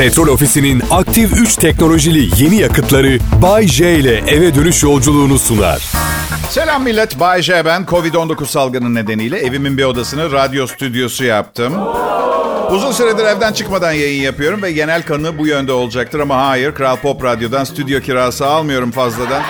Petrol Ofisi'nin aktif 3 teknolojili yeni yakıtları Bay J ile eve dönüş yolculuğunu sunar. Selam millet, Bay J ben. Covid-19 salgını nedeniyle evimin bir odasını radyo stüdyosu yaptım. Uzun süredir evden çıkmadan yayın yapıyorum ve genel kanı bu yönde olacaktır ama hayır, Kral Pop Radyo'dan stüdyo kirası almıyorum fazladan.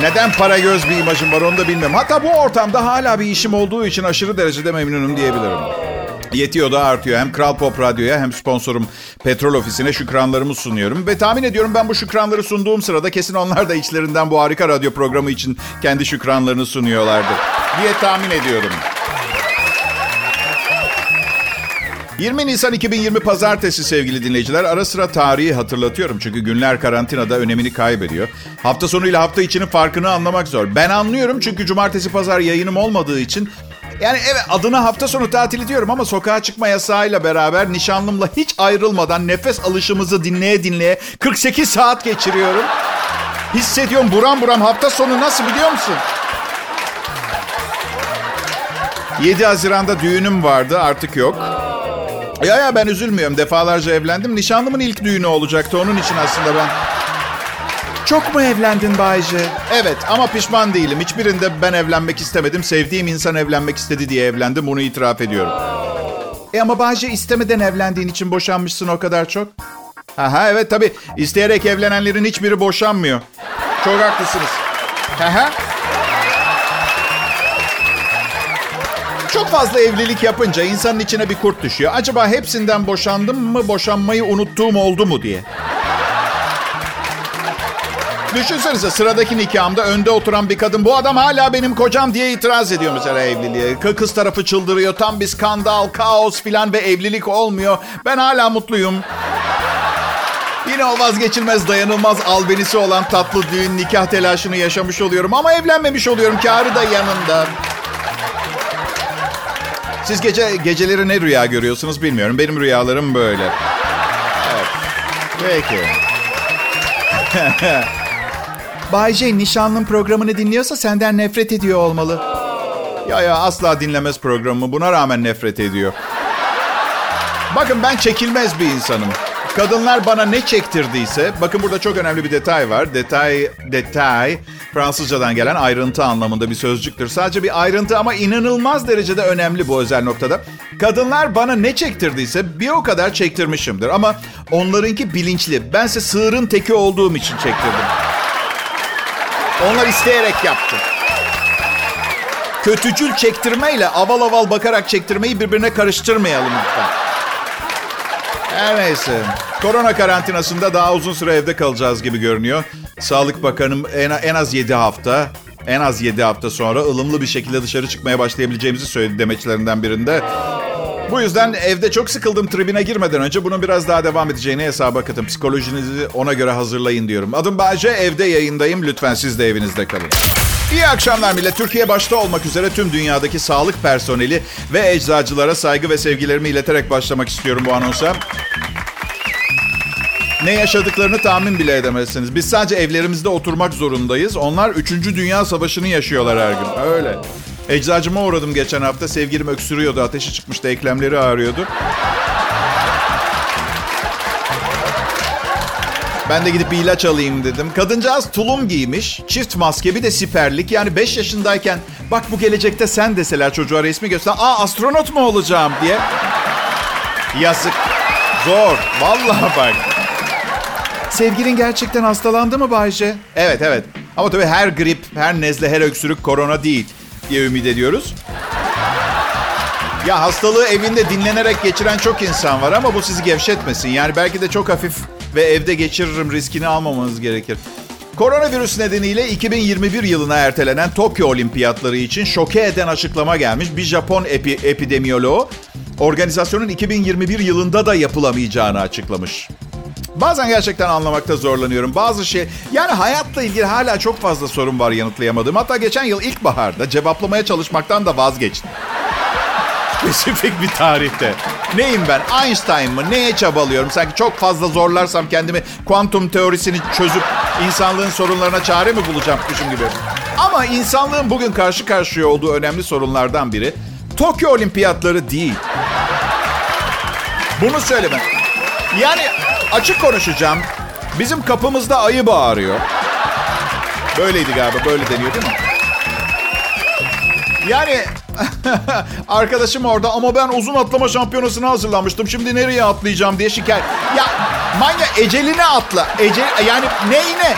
Neden para göz bir imajım var onu da bilmem. Hatta bu ortamda hala bir işim olduğu için aşırı derecede memnunum diyebilirim. Yetiyor da artıyor. Hem Kral Pop Radyo'ya hem sponsorum Petrol Ofisi'ne şükranlarımı sunuyorum. Ve tahmin ediyorum ben bu şükranları sunduğum sırada kesin onlar da içlerinden bu harika radyo programı için kendi şükranlarını sunuyorlardır. Diye tahmin ediyorum. 20 Nisan 2020 Pazartesi sevgili dinleyiciler. Ara sıra tarihi hatırlatıyorum çünkü günler karantinada önemini kaybediyor. Hafta sonu ile hafta içinin farkını anlamak zor. Ben anlıyorum çünkü cumartesi pazar yayınım olmadığı için yani evet adına hafta sonu tatili diyorum ama sokağa çıkma yasağıyla beraber nişanlımla hiç ayrılmadan nefes alışımızı dinleye dinleye 48 saat geçiriyorum. Hissediyorum buram buram hafta sonu nasıl biliyor musun? 7 Haziran'da düğünüm vardı artık yok. Ya ya ben üzülmüyorum. Defalarca evlendim. Nişanlımın ilk düğünü olacaktı. Onun için aslında ben... Çok mu evlendin Bayce? Evet ama pişman değilim. Hiçbirinde ben evlenmek istemedim. Sevdiğim insan evlenmek istedi diye evlendim. Bunu itiraf ediyorum. E ama Bayce istemeden evlendiğin için boşanmışsın o kadar çok. Aha evet tabii. İsteyerek evlenenlerin hiçbiri boşanmıyor. Çok haklısınız. Aha. Çok fazla evlilik yapınca insanın içine bir kurt düşüyor. Acaba hepsinden boşandım mı, boşanmayı unuttuğum oldu mu diye. Düşünsenize sıradaki nikahımda önde oturan bir kadın bu adam hala benim kocam diye itiraz ediyor mesela evliliğe. Kız tarafı çıldırıyor tam bir skandal, kaos filan ve evlilik olmuyor. Ben hala mutluyum. Yine o vazgeçilmez dayanılmaz albenisi olan tatlı düğün nikah telaşını yaşamış oluyorum. Ama evlenmemiş oluyorum. Karı da yanında. Siz gece geceleri ne rüya görüyorsunuz bilmiyorum. Benim rüyalarım böyle. Evet. Peki. Bay J nişanlım programını dinliyorsa senden nefret ediyor olmalı. Ya ya asla dinlemez programımı. Buna rağmen nefret ediyor. Bakın ben çekilmez bir insanım. Kadınlar bana ne çektirdiyse, bakın burada çok önemli bir detay var. Detay, detay Fransızcadan gelen ayrıntı anlamında bir sözcüktür. Sadece bir ayrıntı ama inanılmaz derecede önemli bu özel noktada. Kadınlar bana ne çektirdiyse bir o kadar çektirmişimdir. Ama onlarınki bilinçli. Bense sığırın teki olduğum için çektirdim. Onlar isteyerek yaptı. Kötücül çektirmeyle aval aval bakarak çektirmeyi birbirine karıştırmayalım lütfen. Her neyse. Korona karantinasında daha uzun süre evde kalacağız gibi görünüyor. Sağlık Bakanım en, en az 7 hafta, en az 7 hafta sonra ılımlı bir şekilde dışarı çıkmaya başlayabileceğimizi söyledi demeçlerinden birinde. Bu yüzden evde çok sıkıldım tribine girmeden önce bunun biraz daha devam edeceğini hesaba katın. Psikolojinizi ona göre hazırlayın diyorum. Adım Bayce, evde yayındayım. Lütfen siz de evinizde kalın. İyi akşamlar millet. Türkiye başta olmak üzere tüm dünyadaki sağlık personeli ve eczacılara saygı ve sevgilerimi ileterek başlamak istiyorum bu anonsa. Ne yaşadıklarını tahmin bile edemezsiniz. Biz sadece evlerimizde oturmak zorundayız. Onlar 3. Dünya Savaşı'nı yaşıyorlar her gün. Öyle. Eczacıma uğradım geçen hafta. Sevgilim öksürüyordu. Ateşi çıkmıştı. Eklemleri ağrıyordu. Ben de gidip bir ilaç alayım dedim. Kadıncağız tulum giymiş. Çift maske bir de siperlik. Yani 5 yaşındayken bak bu gelecekte sen deseler çocuğa resmi göster. Aa astronot mu olacağım diye. Yazık. Zor. Vallahi bak. Sevgilin gerçekten hastalandı mı Bayce? Evet evet. Ama tabii her grip, her nezle, her öksürük korona değil diye ümit ediyoruz. Ya hastalığı evinde dinlenerek geçiren çok insan var ama bu sizi gevşetmesin. Yani belki de çok hafif ve evde geçiririm riskini almamanız gerekir. Koronavirüs nedeniyle 2021 yılına ertelenen Tokyo Olimpiyatları için şoke eden açıklama gelmiş. Bir Japon epi, epidemiyoloğu organizasyonun 2021 yılında da yapılamayacağını açıklamış. Bazen gerçekten anlamakta zorlanıyorum. Bazı şey yani hayatla ilgili hala çok fazla sorun var yanıtlayamadığım. Hatta geçen yıl ilkbaharda cevaplamaya çalışmaktan da vazgeçtim. Spesifik bir tarihte. Neyim ben? Einstein mı? Neye çabalıyorum? Sanki çok fazla zorlarsam kendimi kuantum teorisini çözüp insanlığın sorunlarına çare mi bulacakmışım gibi. Ama insanlığın bugün karşı karşıya olduğu önemli sorunlardan biri Tokyo Olimpiyatları değil. Bunu söyleme. Yani açık konuşacağım. Bizim kapımızda ayı bağırıyor. Böyleydi galiba. Böyle deniyor değil mi? Yani arkadaşım orada ama ben uzun atlama şampiyonasına hazırlanmıştım. Şimdi nereye atlayacağım diye şikayet. Ya manya eceline atla. Ece, yani neyine?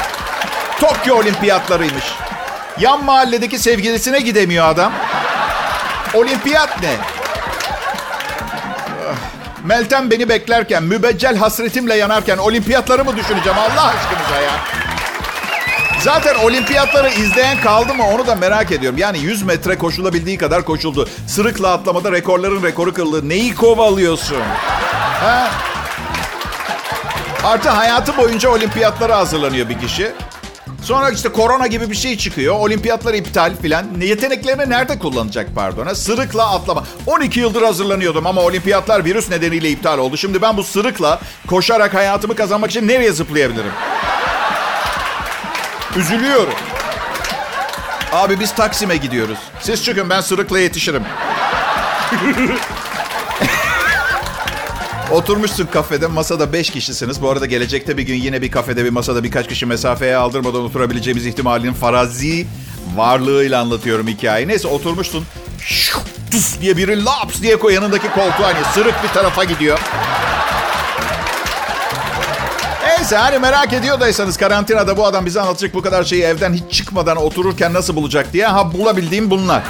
Tokyo olimpiyatlarıymış. Yan mahalledeki sevgilisine gidemiyor adam. Olimpiyat ne? Meltem beni beklerken, mübeccel hasretimle yanarken olimpiyatları mı düşüneceğim Allah aşkınıza ya? Zaten olimpiyatları izleyen kaldı mı onu da merak ediyorum. Yani 100 metre koşulabildiği kadar koşuldu. Sırıkla atlamada rekorların rekoru kırıldı. Neyi kovalıyorsun? Ha? Artı hayatı boyunca olimpiyatlara hazırlanıyor bir kişi. Sonra işte korona gibi bir şey çıkıyor. Olimpiyatlar iptal filan. Yeteneklerini nerede kullanacak pardon? Sırıkla atlama. 12 yıldır hazırlanıyordum ama olimpiyatlar virüs nedeniyle iptal oldu. Şimdi ben bu sırıkla koşarak hayatımı kazanmak için nereye zıplayabilirim? Üzülüyorum. Abi biz Taksim'e gidiyoruz. Siz çıkın ben sırıkla yetişirim. Oturmuşsun kafede masada 5 kişisiniz. Bu arada gelecekte bir gün yine bir kafede bir masada birkaç kişi mesafeye aldırmadan oturabileceğimiz ihtimalinin farazi varlığıyla anlatıyorum hikayeyi. Neyse oturmuşsun. Şuf, tuf diye biri laps diye koy yanındaki koltuğa hani sırık bir tarafa gidiyor. Neyse hani merak ediyordaysanız karantinada bu adam bize anlatacak bu kadar şeyi evden hiç çıkmadan otururken nasıl bulacak diye. Ha bulabildiğim bunlar.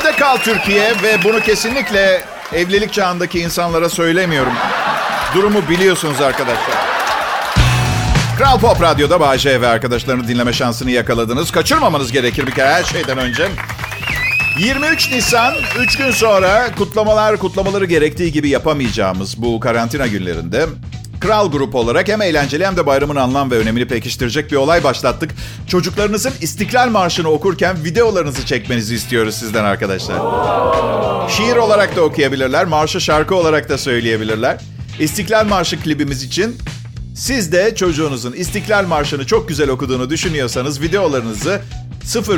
Evde kal Türkiye ve bunu kesinlikle evlilik çağındaki insanlara söylemiyorum. Durumu biliyorsunuz arkadaşlar. Kral Pop Radyo'da Bahçe ve arkadaşlarını dinleme şansını yakaladınız. Kaçırmamanız gerekir bir kere her şeyden önce. 23 Nisan 3 gün sonra kutlamalar kutlamaları gerektiği gibi yapamayacağımız bu karantina günlerinde Kral Grup olarak hem eğlenceli hem de bayramın anlam ve önemini pekiştirecek bir olay başlattık. Çocuklarınızın İstiklal Marşı'nı okurken videolarınızı çekmenizi istiyoruz sizden arkadaşlar. Şiir olarak da okuyabilirler, marşı şarkı olarak da söyleyebilirler. İstiklal Marşı klibimiz için siz de çocuğunuzun İstiklal Marşı'nı çok güzel okuduğunu düşünüyorsanız videolarınızı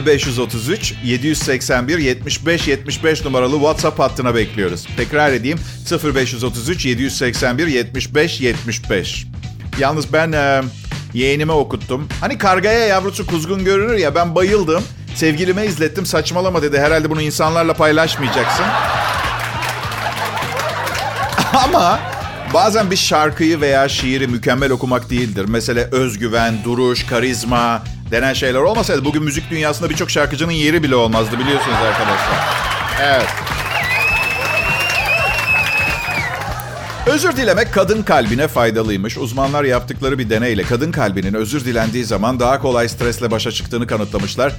0533 781 75 75 numaralı WhatsApp hattına bekliyoruz. Tekrar edeyim 0533 781 75 75. Yalnız ben e, yeğenime okuttum. Hani kargaya yavrusu kuzgun görünür ya ben bayıldım. Sevgilime izlettim saçmalama dedi. Herhalde bunu insanlarla paylaşmayacaksın. Ama bazen bir şarkıyı veya şiiri mükemmel okumak değildir. Mesela özgüven, duruş, karizma, denen şeyler olmasaydı bugün müzik dünyasında birçok şarkıcının yeri bile olmazdı biliyorsunuz arkadaşlar. Evet. Özür dilemek kadın kalbine faydalıymış. Uzmanlar yaptıkları bir deneyle kadın kalbinin özür dilendiği zaman daha kolay stresle başa çıktığını kanıtlamışlar.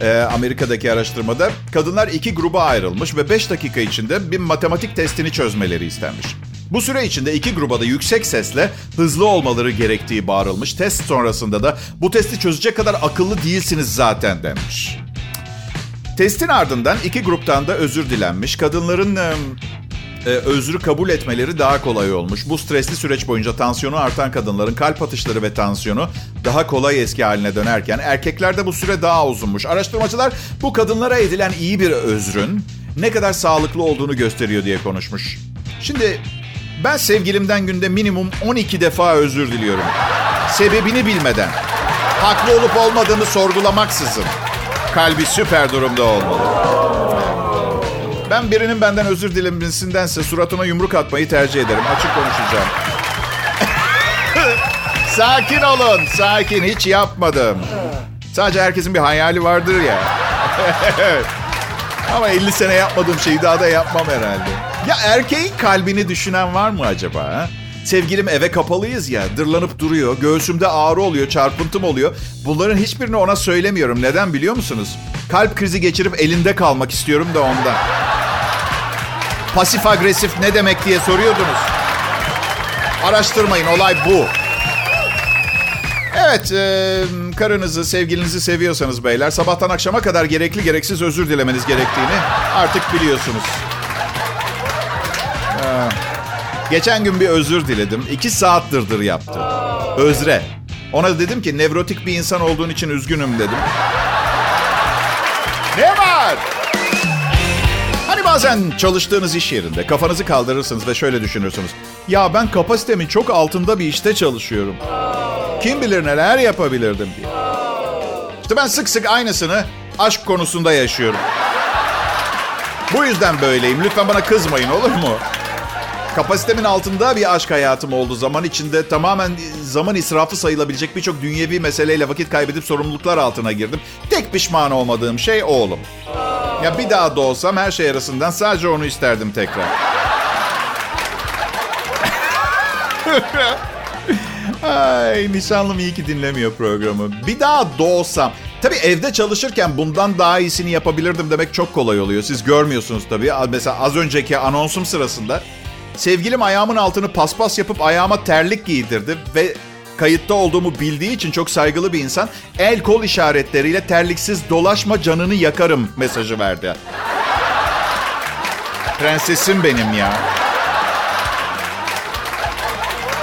Ee, Amerika'daki araştırmada kadınlar iki gruba ayrılmış ve 5 dakika içinde bir matematik testini çözmeleri istenmiş. Bu süre içinde iki gruba da yüksek sesle hızlı olmaları gerektiği bağırılmış. Test sonrasında da bu testi çözecek kadar akıllı değilsiniz zaten denmiş. Testin ardından iki gruptan da özür dilenmiş. Kadınların e, özrü kabul etmeleri daha kolay olmuş. Bu stresli süreç boyunca tansiyonu artan kadınların kalp atışları ve tansiyonu daha kolay eski haline dönerken erkeklerde bu süre daha uzunmuş. Araştırmacılar bu kadınlara edilen iyi bir özrün ne kadar sağlıklı olduğunu gösteriyor diye konuşmuş. Şimdi ben sevgilimden günde minimum 12 defa özür diliyorum. Sebebini bilmeden. Haklı olup olmadığını sorgulamaksızın. Kalbi süper durumda olmalı. Ben birinin benden özür dilemesindense suratına yumruk atmayı tercih ederim. Açık konuşacağım. sakin olun, sakin. Hiç yapmadım. Sadece herkesin bir hayali vardır ya. Ama 50 sene yapmadığım şeyi daha da yapmam herhalde. Ya erkeğin kalbini düşünen var mı acaba? Ha? Sevgilim eve kapalıyız ya. Dırlanıp duruyor. Göğsümde ağrı oluyor. Çarpıntım oluyor. Bunların hiçbirini ona söylemiyorum. Neden biliyor musunuz? Kalp krizi geçirip elinde kalmak istiyorum da ondan. Pasif agresif ne demek diye soruyordunuz. Araştırmayın. Olay bu. Evet, e, karınızı, sevgilinizi seviyorsanız beyler, sabahtan akşama kadar gerekli gereksiz özür dilemeniz gerektiğini artık biliyorsunuz. Geçen gün bir özür diledim. İki saat dırdır yaptı. Özre. Ona dedim ki nevrotik bir insan olduğun için üzgünüm dedim. Ne var? Hani Bazen çalıştığınız iş yerinde kafanızı kaldırırsınız ve şöyle düşünürsünüz. Ya ben kapasitemin çok altında bir işte çalışıyorum. Kim bilir neler yapabilirdim diye. İşte ben sık sık aynısını aşk konusunda yaşıyorum. Bu yüzden böyleyim. Lütfen bana kızmayın olur mu? Kapasitemin altında bir aşk hayatım oldu. Zaman içinde tamamen zaman israfı sayılabilecek birçok dünyevi meseleyle vakit kaybedip sorumluluklar altına girdim. Tek pişman olmadığım şey oğlum. Ya bir daha doğsam her şey arasından sadece onu isterdim tekrar. Ay nişanlım iyi ki dinlemiyor programı. Bir daha doğsam. Tabii evde çalışırken bundan daha iyisini yapabilirdim demek çok kolay oluyor. Siz görmüyorsunuz tabii. Mesela az önceki anonsum sırasında sevgilim ayağımın altını paspas yapıp ayağıma terlik giydirdi ve kayıtta olduğumu bildiği için çok saygılı bir insan el kol işaretleriyle terliksiz dolaşma canını yakarım mesajı verdi. Prensesim benim ya.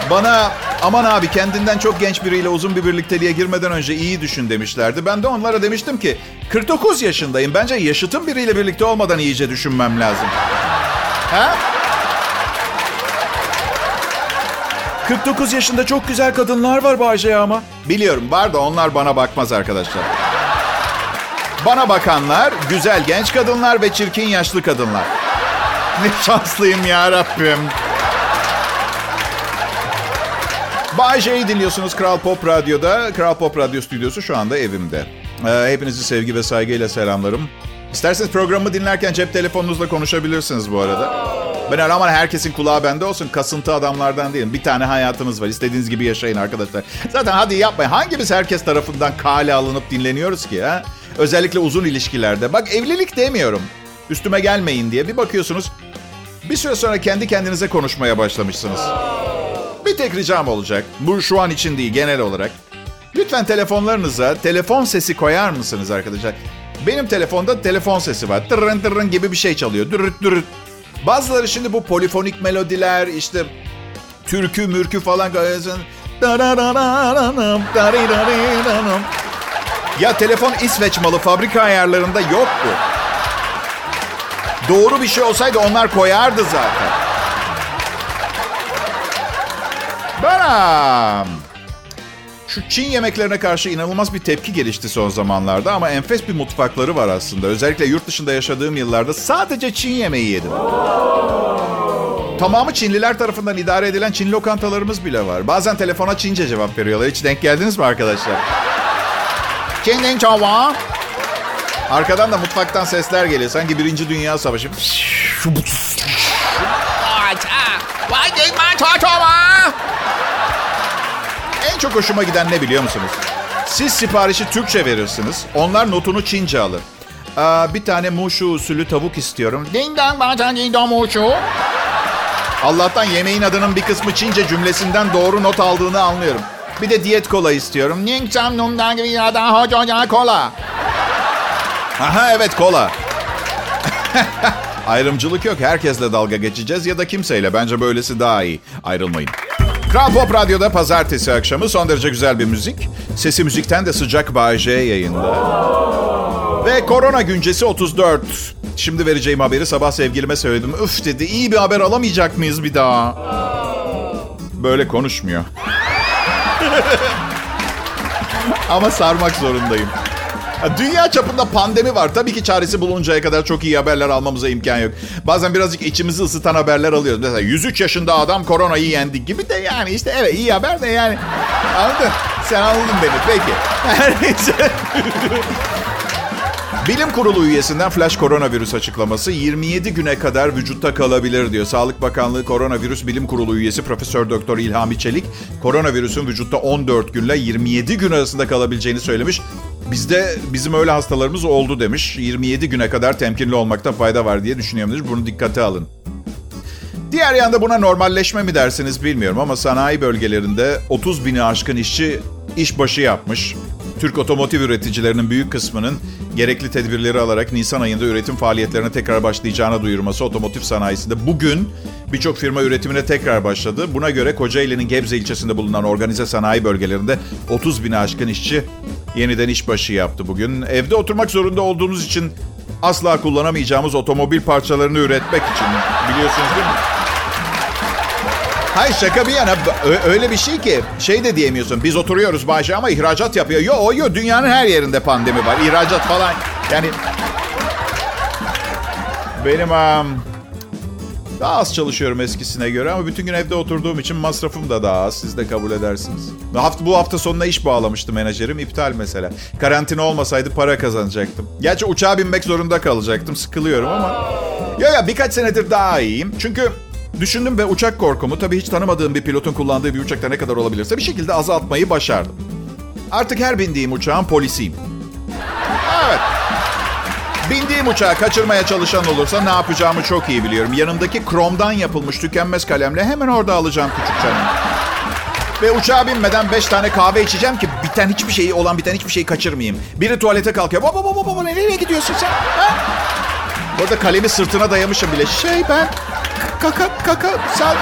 Bana aman abi kendinden çok genç biriyle uzun bir birlikteliğe girmeden önce iyi düşün demişlerdi. Ben de onlara demiştim ki 49 yaşındayım. Bence yaşıtım biriyle birlikte olmadan iyice düşünmem lazım. Ha? 49 yaşında çok güzel kadınlar var Bayce ama. Biliyorum var da onlar bana bakmaz arkadaşlar. Bana bakanlar güzel genç kadınlar ve çirkin yaşlı kadınlar. Ne şanslıyım ya Rabbim. Bay J'yi dinliyorsunuz Kral Pop Radyo'da. Kral Pop Radyo stüdyosu şu anda evimde. Ee, hepinizi sevgi ve saygıyla selamlarım. İsterseniz programı dinlerken cep telefonunuzla konuşabilirsiniz bu arada. Ben öyle ama herkesin kulağı bende olsun. Kasıntı adamlardan değilim. Bir tane hayatınız var. İstediğiniz gibi yaşayın arkadaşlar. Zaten hadi yapmayın. Hangimiz herkes tarafından kale alınıp dinleniyoruz ki ha? Özellikle uzun ilişkilerde. Bak evlilik demiyorum. Üstüme gelmeyin diye. Bir bakıyorsunuz bir süre sonra kendi kendinize konuşmaya başlamışsınız. Bir tek ricam olacak. Bu şu an için değil genel olarak. Lütfen telefonlarınıza telefon sesi koyar mısınız arkadaşlar? Benim telefonda telefon sesi var. Tırrın tırrın gibi bir şey çalıyor. Dürüt dürüt. Bazıları şimdi bu polifonik melodiler işte türkü mürkü falan koyuyorsun. Ya telefon İsveç malı fabrika ayarlarında yok bu. Doğru bir şey olsaydı onlar koyardı zaten. Beram. Şu Çin yemeklerine karşı inanılmaz bir tepki gelişti son zamanlarda ama enfes bir mutfakları var aslında. Özellikle yurt dışında yaşadığım yıllarda sadece Çin yemeği yedim. Tamamı Çinliler tarafından idare edilen Çin lokantalarımız bile var. Bazen telefona Çince cevap veriyorlar. Hiç denk geldiniz mi arkadaşlar? Çin çava. Arkadan da mutfaktan sesler geliyor. Sanki Birinci Dünya Savaşı. En çok hoşuma giden ne biliyor musunuz? Siz siparişi Türkçe verirsiniz. Onlar notunu Çince alır. Aa, bir tane muşu usulü tavuk istiyorum. Ding dong bacan ding dong muşu. Allah'tan yemeğin adının bir kısmı Çince cümlesinden doğru not aldığını anlıyorum. Bir de diyet kola istiyorum. Ning cham num dang gibi ya da hoca kola. Aha evet kola. Ayrımcılık yok. Herkesle dalga geçeceğiz ya da kimseyle. Bence böylesi daha iyi. Ayrılmayın. Kral Pop Radyo'da pazartesi akşamı son derece güzel bir müzik. Sesi müzikten de sıcak Bay J yayında. Ve korona güncesi 34. Şimdi vereceğim haberi sabah sevgilime söyledim. Üf dedi iyi bir haber alamayacak mıyız bir daha? Böyle konuşmuyor. Ama sarmak zorundayım. Dünya çapında pandemi var. Tabii ki çaresi buluncaya kadar çok iyi haberler almamıza imkan yok. Bazen birazcık içimizi ısıtan haberler alıyoruz. Mesela 103 yaşında adam koronayı yendi gibi de yani işte evet iyi haber de yani. Anladın? Sen anladın beni. Peki. Her neyse. Bilim Kurulu üyesinden flash koronavirüs açıklaması 27 güne kadar vücutta kalabilir diyor. Sağlık Bakanlığı Koronavirüs Bilim Kurulu üyesi Profesör Doktor İlhami Çelik koronavirüsün vücutta 14 günle 27 gün arasında kalabileceğini söylemiş. Bizde bizim öyle hastalarımız oldu demiş. 27 güne kadar temkinli olmakta fayda var diye düşünüyorum demiş. Bunu dikkate alın. Diğer yanda buna normalleşme mi dersiniz bilmiyorum ama sanayi bölgelerinde 30 bini aşkın işçi işbaşı yapmış. Türk otomotiv üreticilerinin büyük kısmının gerekli tedbirleri alarak Nisan ayında üretim faaliyetlerine tekrar başlayacağına duyurması otomotiv sanayisinde bugün birçok firma üretimine tekrar başladı. Buna göre Kocaeli'nin Gebze ilçesinde bulunan organize sanayi bölgelerinde 30 bini aşkın işçi yeniden işbaşı yaptı bugün. Evde oturmak zorunda olduğunuz için asla kullanamayacağımız otomobil parçalarını üretmek için. Biliyorsunuz değil mi? Hayır şaka bir yana öyle bir şey ki şey de diyemiyorsun. Biz oturuyoruz Bayşe ama ihracat yapıyor. Yo yo dünyanın her yerinde pandemi var. İhracat falan. Yani benim um, daha az çalışıyorum eskisine göre ama bütün gün evde oturduğum için masrafım da daha az. Siz de kabul edersiniz. Hafta, bu hafta sonuna iş bağlamıştı menajerim. iptal mesela. Karantina olmasaydı para kazanacaktım. Gerçi uçağa binmek zorunda kalacaktım. Sıkılıyorum ama. Ya ya birkaç senedir daha iyiyim. Çünkü düşündüm ve uçak korkumu tabii hiç tanımadığım bir pilotun kullandığı bir uçakta ne kadar olabilirse bir şekilde azaltmayı başardım. Artık her bindiğim uçağın polisiyim. Evet. Bindiğim uçağı kaçırmaya çalışan olursa ne yapacağımı çok iyi biliyorum. Yanımdaki kromdan yapılmış tükenmez kalemle hemen orada alacağım küçük canım. Ve uçağa binmeden beş tane kahve içeceğim ki biten hiçbir şeyi olan biten hiçbir şeyi kaçırmayayım. Biri tuvalete kalkıyor. Baba baba baba nereye gidiyorsun sen? Ha? Burada kalemi sırtına dayamışım bile. Şey ben kaka kaka sal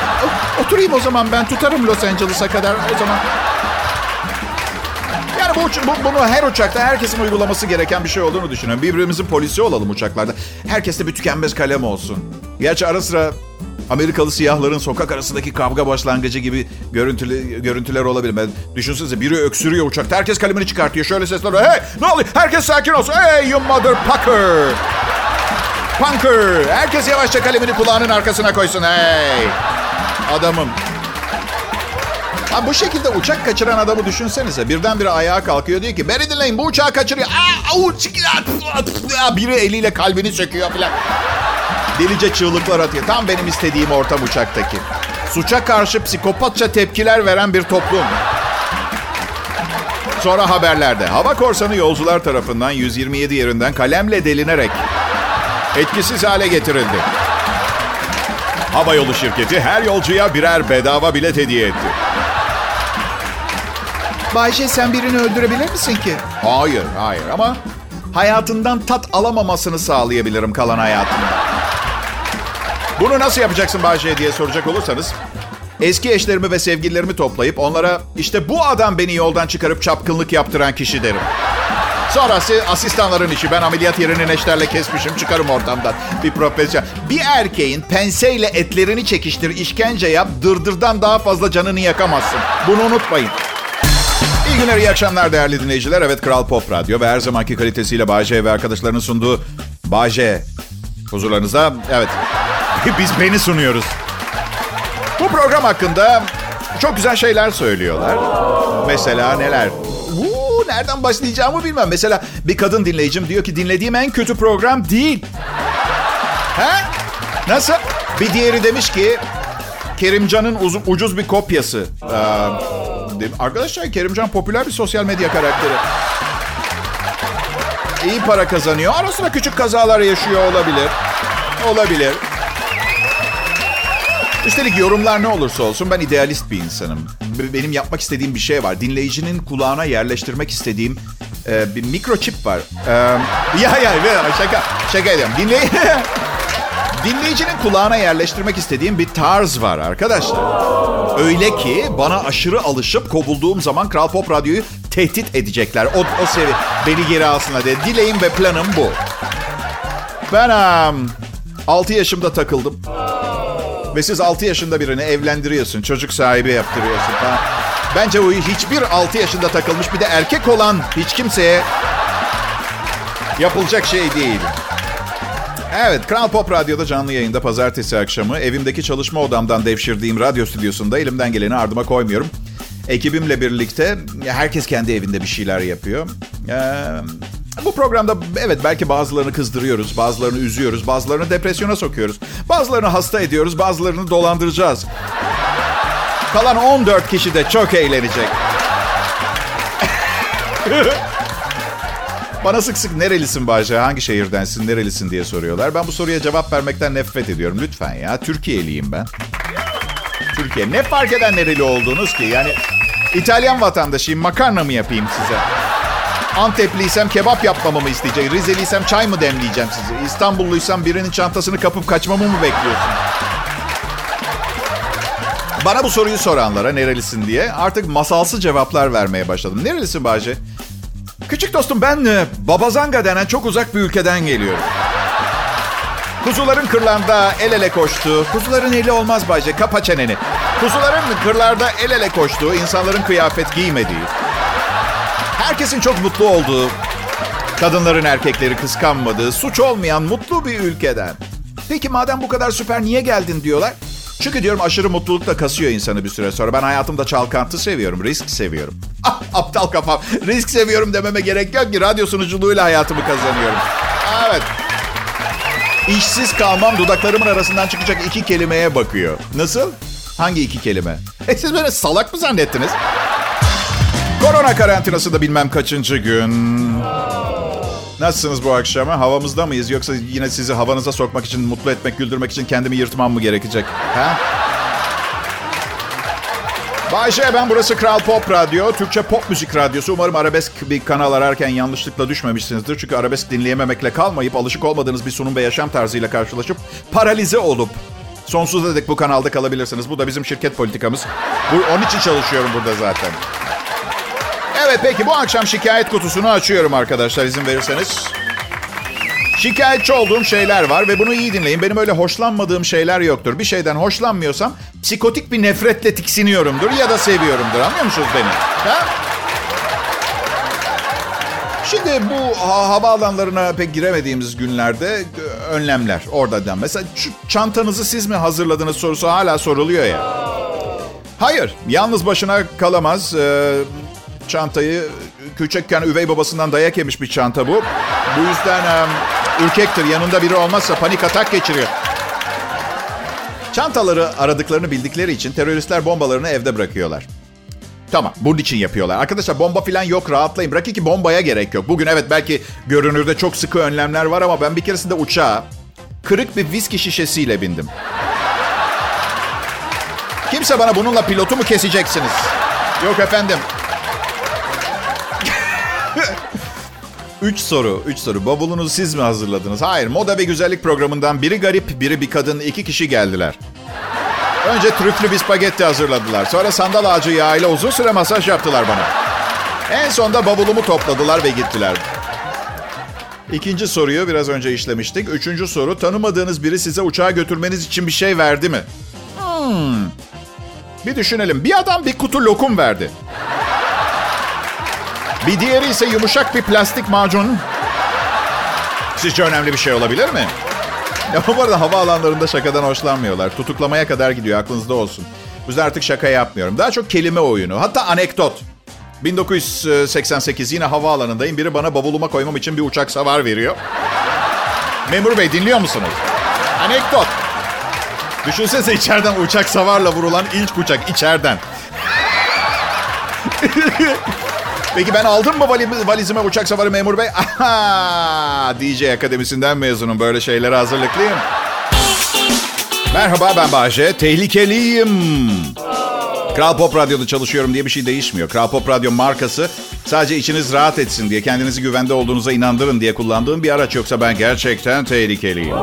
oturayım o zaman ben tutarım Los Angeles'a kadar o zaman. Bu, bu, bunu her uçakta herkesin uygulaması gereken bir şey olduğunu düşünüyorum. Birbirimizin polisi olalım uçaklarda. Herkeste bir tükenmez kalem olsun. Gerçi ara sıra Amerikalı siyahların sokak arasındaki kavga başlangıcı gibi görüntülü, görüntüler olabilir. Ben düşünsenize biri öksürüyor uçakta. Herkes kalemini çıkartıyor. Şöyle sesler Hey ne oluyor? Herkes sakin olsun. Hey you mother pucker. Punker. Herkes yavaşça kalemini kulağının arkasına koysun. Hey. Adamım. Ha, bu şekilde uçak kaçıran adamı düşünsenize. Birdenbire ayağa kalkıyor diyor ki beni dinleyin bu uçağı kaçırıyor. Aa, aa, biri eliyle kalbini söküyor falan. Delice çığlıklar atıyor. Tam benim istediğim ortam uçaktaki. Suça karşı psikopatça tepkiler veren bir toplum. Sonra haberlerde. Hava korsanı yolcular tarafından 127 yerinden kalemle delinerek etkisiz hale getirildi. Hava yolu şirketi her yolcuya birer bedava bilet hediye etti. Bayşe sen birini öldürebilir misin ki? Hayır, hayır ama hayatından tat alamamasını sağlayabilirim kalan hayatında. Bunu nasıl yapacaksın Bayşe diye soracak olursanız eski eşlerimi ve sevgililerimi toplayıp onlara işte bu adam beni yoldan çıkarıp çapkınlık yaptıran kişi derim. Sonrası asistanların işi. Ben ameliyat yerini neşterle kesmişim. Çıkarım ortamdan. Bir profesyonel. Bir erkeğin penseyle etlerini çekiştir, işkence yap. Dırdırdan daha fazla canını yakamazsın. Bunu unutmayın. Günler, iyi akşamlar değerli dinleyiciler. Evet Kral Pop Radyo ve her zamanki kalitesiyle Bağcay ve arkadaşlarının sunduğu Bağcay huzurlarınızda. Evet, biz beni sunuyoruz. Bu program hakkında çok güzel şeyler söylüyorlar. Mesela neler? Uuu, nereden başlayacağımı bilmem. Mesela bir kadın dinleyicim diyor ki dinlediğim en kötü program değil. He? Nasıl? Bir diğeri demiş ki Kerimcan'ın uz- ucuz bir kopyası. Ee, arkadaşlar Kerimcan popüler bir sosyal medya karakteri. İyi para kazanıyor. Ara sıra küçük kazalar yaşıyor olabilir. Olabilir. Üstelik yorumlar ne olursa olsun ben idealist bir insanım. Benim yapmak istediğim bir şey var. Dinleyicinin kulağına yerleştirmek istediğim e, bir mikroçip var. E, ya ya şaka şaka ediyorum. Dinley Dinleyicinin kulağına yerleştirmek istediğim bir tarz var arkadaşlar. Öyle ki bana aşırı alışıp kovulduğum zaman Kral Pop Radyo'yu tehdit edecekler. O, o sevi beni geri alsınlar diye. Dileğim ve planım bu. Ben um, 6 yaşımda takıldım. Ve siz 6 yaşında birini evlendiriyorsun. Çocuk sahibi yaptırıyorsun falan. Bence o hiçbir 6 yaşında takılmış bir de erkek olan hiç kimseye yapılacak şey değil. Evet, Kral Pop Radyo'da canlı yayında pazartesi akşamı evimdeki çalışma odamdan devşirdiğim radyo stüdyosunda elimden geleni ardıma koymuyorum. Ekibimle birlikte herkes kendi evinde bir şeyler yapıyor. Ee, bu programda evet belki bazılarını kızdırıyoruz, bazılarını üzüyoruz, bazılarını depresyona sokuyoruz. Bazılarını hasta ediyoruz, bazılarını dolandıracağız. Kalan 14 kişi de çok eğlenecek. Bana sık sık nerelisin Bahçe, hangi şehirdensin, nerelisin diye soruyorlar. Ben bu soruya cevap vermekten nefret ediyorum. Lütfen ya, Türkiye'liyim ben. Türkiye. Ne fark eden nereli olduğunuz ki? Yani İtalyan vatandaşıyım, makarna mı yapayım size? Antepliysem kebap yapmamı mı isteyecek? Rizeliysem çay mı demleyeceğim size? İstanbulluysam birinin çantasını kapıp kaçmamı mı bekliyorsun? Bana bu soruyu soranlara nerelisin diye artık masalsı cevaplar vermeye başladım. Nerelisin Bahçe? Küçük dostum ben e, Babazanga denen çok uzak bir ülkeden geliyorum. Kuzuların kırlarda el ele koştuğu, kuzuların eli olmaz Bayce, kapa çeneni. Kuzuların kırlarda el ele koştuğu, insanların kıyafet giymediği, herkesin çok mutlu olduğu, kadınların erkekleri kıskanmadığı, suç olmayan mutlu bir ülkeden. Peki madem bu kadar süper niye geldin diyorlar? Çünkü diyorum aşırı mutluluk da kasıyor insanı bir süre sonra. Ben hayatımda çalkantı seviyorum, risk seviyorum. Ah, aptal kafam. Risk seviyorum dememe gerek yok ki. Radyo sunuculuğuyla hayatımı kazanıyorum. Evet. İşsiz kalmam dudaklarımın arasından çıkacak iki kelimeye bakıyor. Nasıl? Hangi iki kelime? E siz beni salak mı zannettiniz? Korona karantinası da bilmem kaçıncı gün. Nasılsınız bu akşama? Havamızda mıyız? Yoksa yine sizi havanıza sokmak için, mutlu etmek, güldürmek için kendimi yırtmam mı gerekecek? Ha? Bayşe ben burası Kral Pop Radyo. Türkçe pop müzik radyosu. Umarım arabesk bir kanal ararken yanlışlıkla düşmemişsinizdir. Çünkü arabesk dinleyememekle kalmayıp alışık olmadığınız bir sunum ve yaşam tarzıyla karşılaşıp paralize olup sonsuza dek bu kanalda kalabilirsiniz. Bu da bizim şirket politikamız. Bu, onun için çalışıyorum burada zaten. Evet peki bu akşam şikayet kutusunu açıyorum arkadaşlar izin verirseniz. Şikayetçi olduğum şeyler var ve bunu iyi dinleyin. Benim öyle hoşlanmadığım şeyler yoktur. Bir şeyden hoşlanmıyorsam psikotik bir nefretle tiksiniyorumdur ya da seviyorumdur. Anlıyor musunuz beni? Ha? Şimdi bu ha- havaalanlarına pek giremediğimiz günlerde e, önlemler oradan. Mesela şu çantanızı siz mi hazırladınız sorusu hala soruluyor ya. Hayır, yalnız başına kalamaz. Ee, çantayı küçükken üvey babasından dayak yemiş bir çanta bu. Bu yüzden e, ürkektir. Yanında biri olmazsa panik atak geçiriyor. Çantaları aradıklarını bildikleri için teröristler bombalarını evde bırakıyorlar. Tamam bunun için yapıyorlar. Arkadaşlar bomba falan yok rahatlayın. Bırakın ki bombaya gerek yok. Bugün evet belki görünürde çok sıkı önlemler var ama ben bir keresinde uçağa kırık bir viski şişesiyle bindim. Kimse bana bununla pilotu mu keseceksiniz? Yok efendim. Üç soru, üç soru. Bavulunuzu siz mi hazırladınız? Hayır, moda ve güzellik programından biri garip, biri bir kadın, iki kişi geldiler. Önce trüflü bir spagetti hazırladılar. Sonra sandal ağacı yağıyla uzun süre masaj yaptılar bana. En sonunda bavulumu topladılar ve gittiler. İkinci soruyu biraz önce işlemiştik. Üçüncü soru, tanımadığınız biri size uçağa götürmeniz için bir şey verdi mi? Hmm. Bir düşünelim. Bir adam bir kutu lokum verdi. Bir diğeri ise yumuşak bir plastik macun. Sizce önemli bir şey olabilir mi? Ya bu arada havaalanlarında şakadan hoşlanmıyorlar. Tutuklamaya kadar gidiyor aklınızda olsun. Bu artık şaka yapmıyorum. Daha çok kelime oyunu. Hatta anekdot. 1988 yine havaalanındayım. Biri bana bavuluma koymam için bir uçak savar veriyor. Memur bey dinliyor musunuz? Anekdot. Düşünsenize içeriden uçak savarla vurulan ilk uçak içeriden. Peki ben aldım mı vali- valizime uçak savarı memur bey? Aha, DJ Akademisi'nden mezunum. Böyle şeylere hazırlıklıyım. Merhaba ben Bahçe. Tehlikeliyim. Kral Pop Radyo'da çalışıyorum diye bir şey değişmiyor. Kral Pop Radyo markası sadece içiniz rahat etsin diye, kendinizi güvende olduğunuza inandırın diye kullandığım bir araç. Yoksa ben gerçekten tehlikeliyim.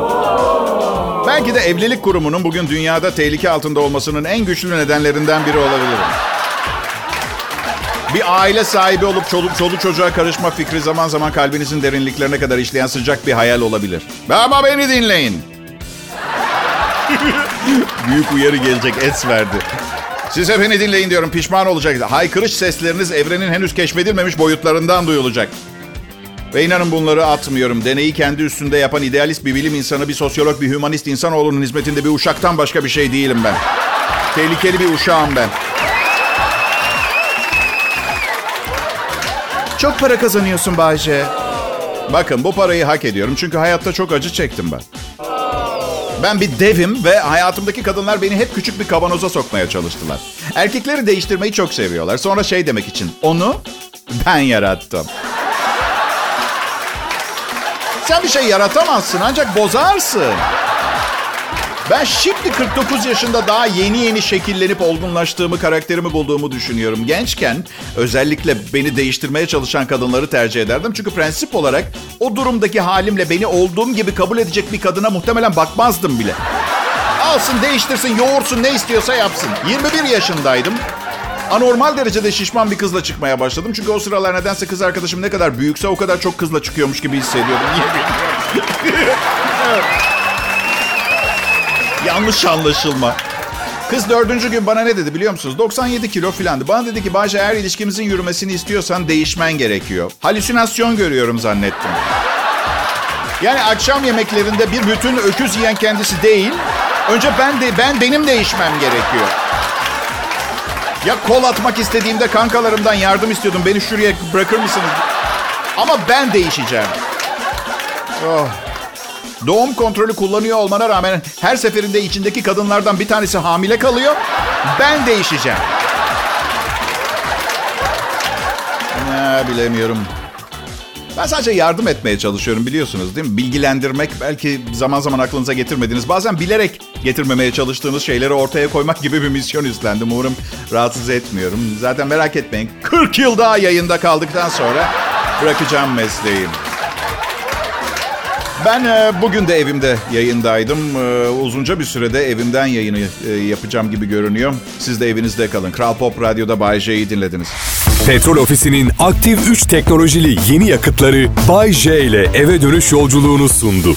Belki de evlilik kurumunun bugün dünyada tehlike altında olmasının en güçlü nedenlerinden biri olabilirim. Bir aile sahibi olup çoluk, çoluk çocuğa karışma fikri zaman zaman kalbinizin derinliklerine kadar işleyen sıcak bir hayal olabilir. Ama beni dinleyin. Büyük uyarı gelecek es verdi. Size beni dinleyin diyorum pişman olacak. Haykırış sesleriniz evrenin henüz keşfedilmemiş boyutlarından duyulacak. Ve inanın bunları atmıyorum. Deneyi kendi üstünde yapan idealist bir bilim insanı, bir sosyolog, bir hümanist insanoğlunun hizmetinde bir uşaktan başka bir şey değilim ben. Tehlikeli bir uşağım ben. Çok para kazanıyorsun Bayce. Bakın bu parayı hak ediyorum çünkü hayatta çok acı çektim ben. Ben bir devim ve hayatımdaki kadınlar beni hep küçük bir kavanoza sokmaya çalıştılar. Erkekleri değiştirmeyi çok seviyorlar. Sonra şey demek için onu ben yarattım. Sen bir şey yaratamazsın ancak bozarsın. Ben şimdi 49 yaşında daha yeni yeni şekillenip olgunlaştığımı, karakterimi bulduğumu düşünüyorum. Gençken özellikle beni değiştirmeye çalışan kadınları tercih ederdim. Çünkü prensip olarak o durumdaki halimle beni olduğum gibi kabul edecek bir kadına muhtemelen bakmazdım bile. Alsın, değiştirsin, yoğursun, ne istiyorsa yapsın. 21 yaşındaydım. Anormal derecede şişman bir kızla çıkmaya başladım. Çünkü o sıralar nedense kız arkadaşım ne kadar büyükse o kadar çok kızla çıkıyormuş gibi hissediyordum. Niye bilmiyorum. Yanlış anlaşılma. Kız dördüncü gün bana ne dedi biliyor musunuz? 97 kilo filandı. Bana dedi ki Bayce eğer ilişkimizin yürümesini istiyorsan değişmen gerekiyor. Halüsinasyon görüyorum zannettim. Yani akşam yemeklerinde bir bütün öküz yiyen kendisi değil. Önce ben de ben benim değişmem gerekiyor. Ya kol atmak istediğimde kankalarımdan yardım istiyordum. Beni şuraya bırakır mısınız? Ama ben değişeceğim. Oh. Doğum kontrolü kullanıyor olmana rağmen her seferinde içindeki kadınlardan bir tanesi hamile kalıyor. Ben değişeceğim. Ne bilemiyorum. Ben sadece yardım etmeye çalışıyorum biliyorsunuz değil mi? Bilgilendirmek belki zaman zaman aklınıza getirmediniz. Bazen bilerek getirmemeye çalıştığınız şeyleri ortaya koymak gibi bir misyon üstlendim. Umarım rahatsız etmiyorum. Zaten merak etmeyin. 40 yıl daha yayında kaldıktan sonra bırakacağım mesleği. Ben e, bugün de evimde yayındaydım. E, uzunca bir sürede evimden yayını e, yapacağım gibi görünüyor. Siz de evinizde kalın. Kral Pop Radyo'da Bay J'yi dinlediniz. Petrol Ofisi'nin aktif 3 teknolojili yeni yakıtları Bay J ile eve dönüş yolculuğunu sundu.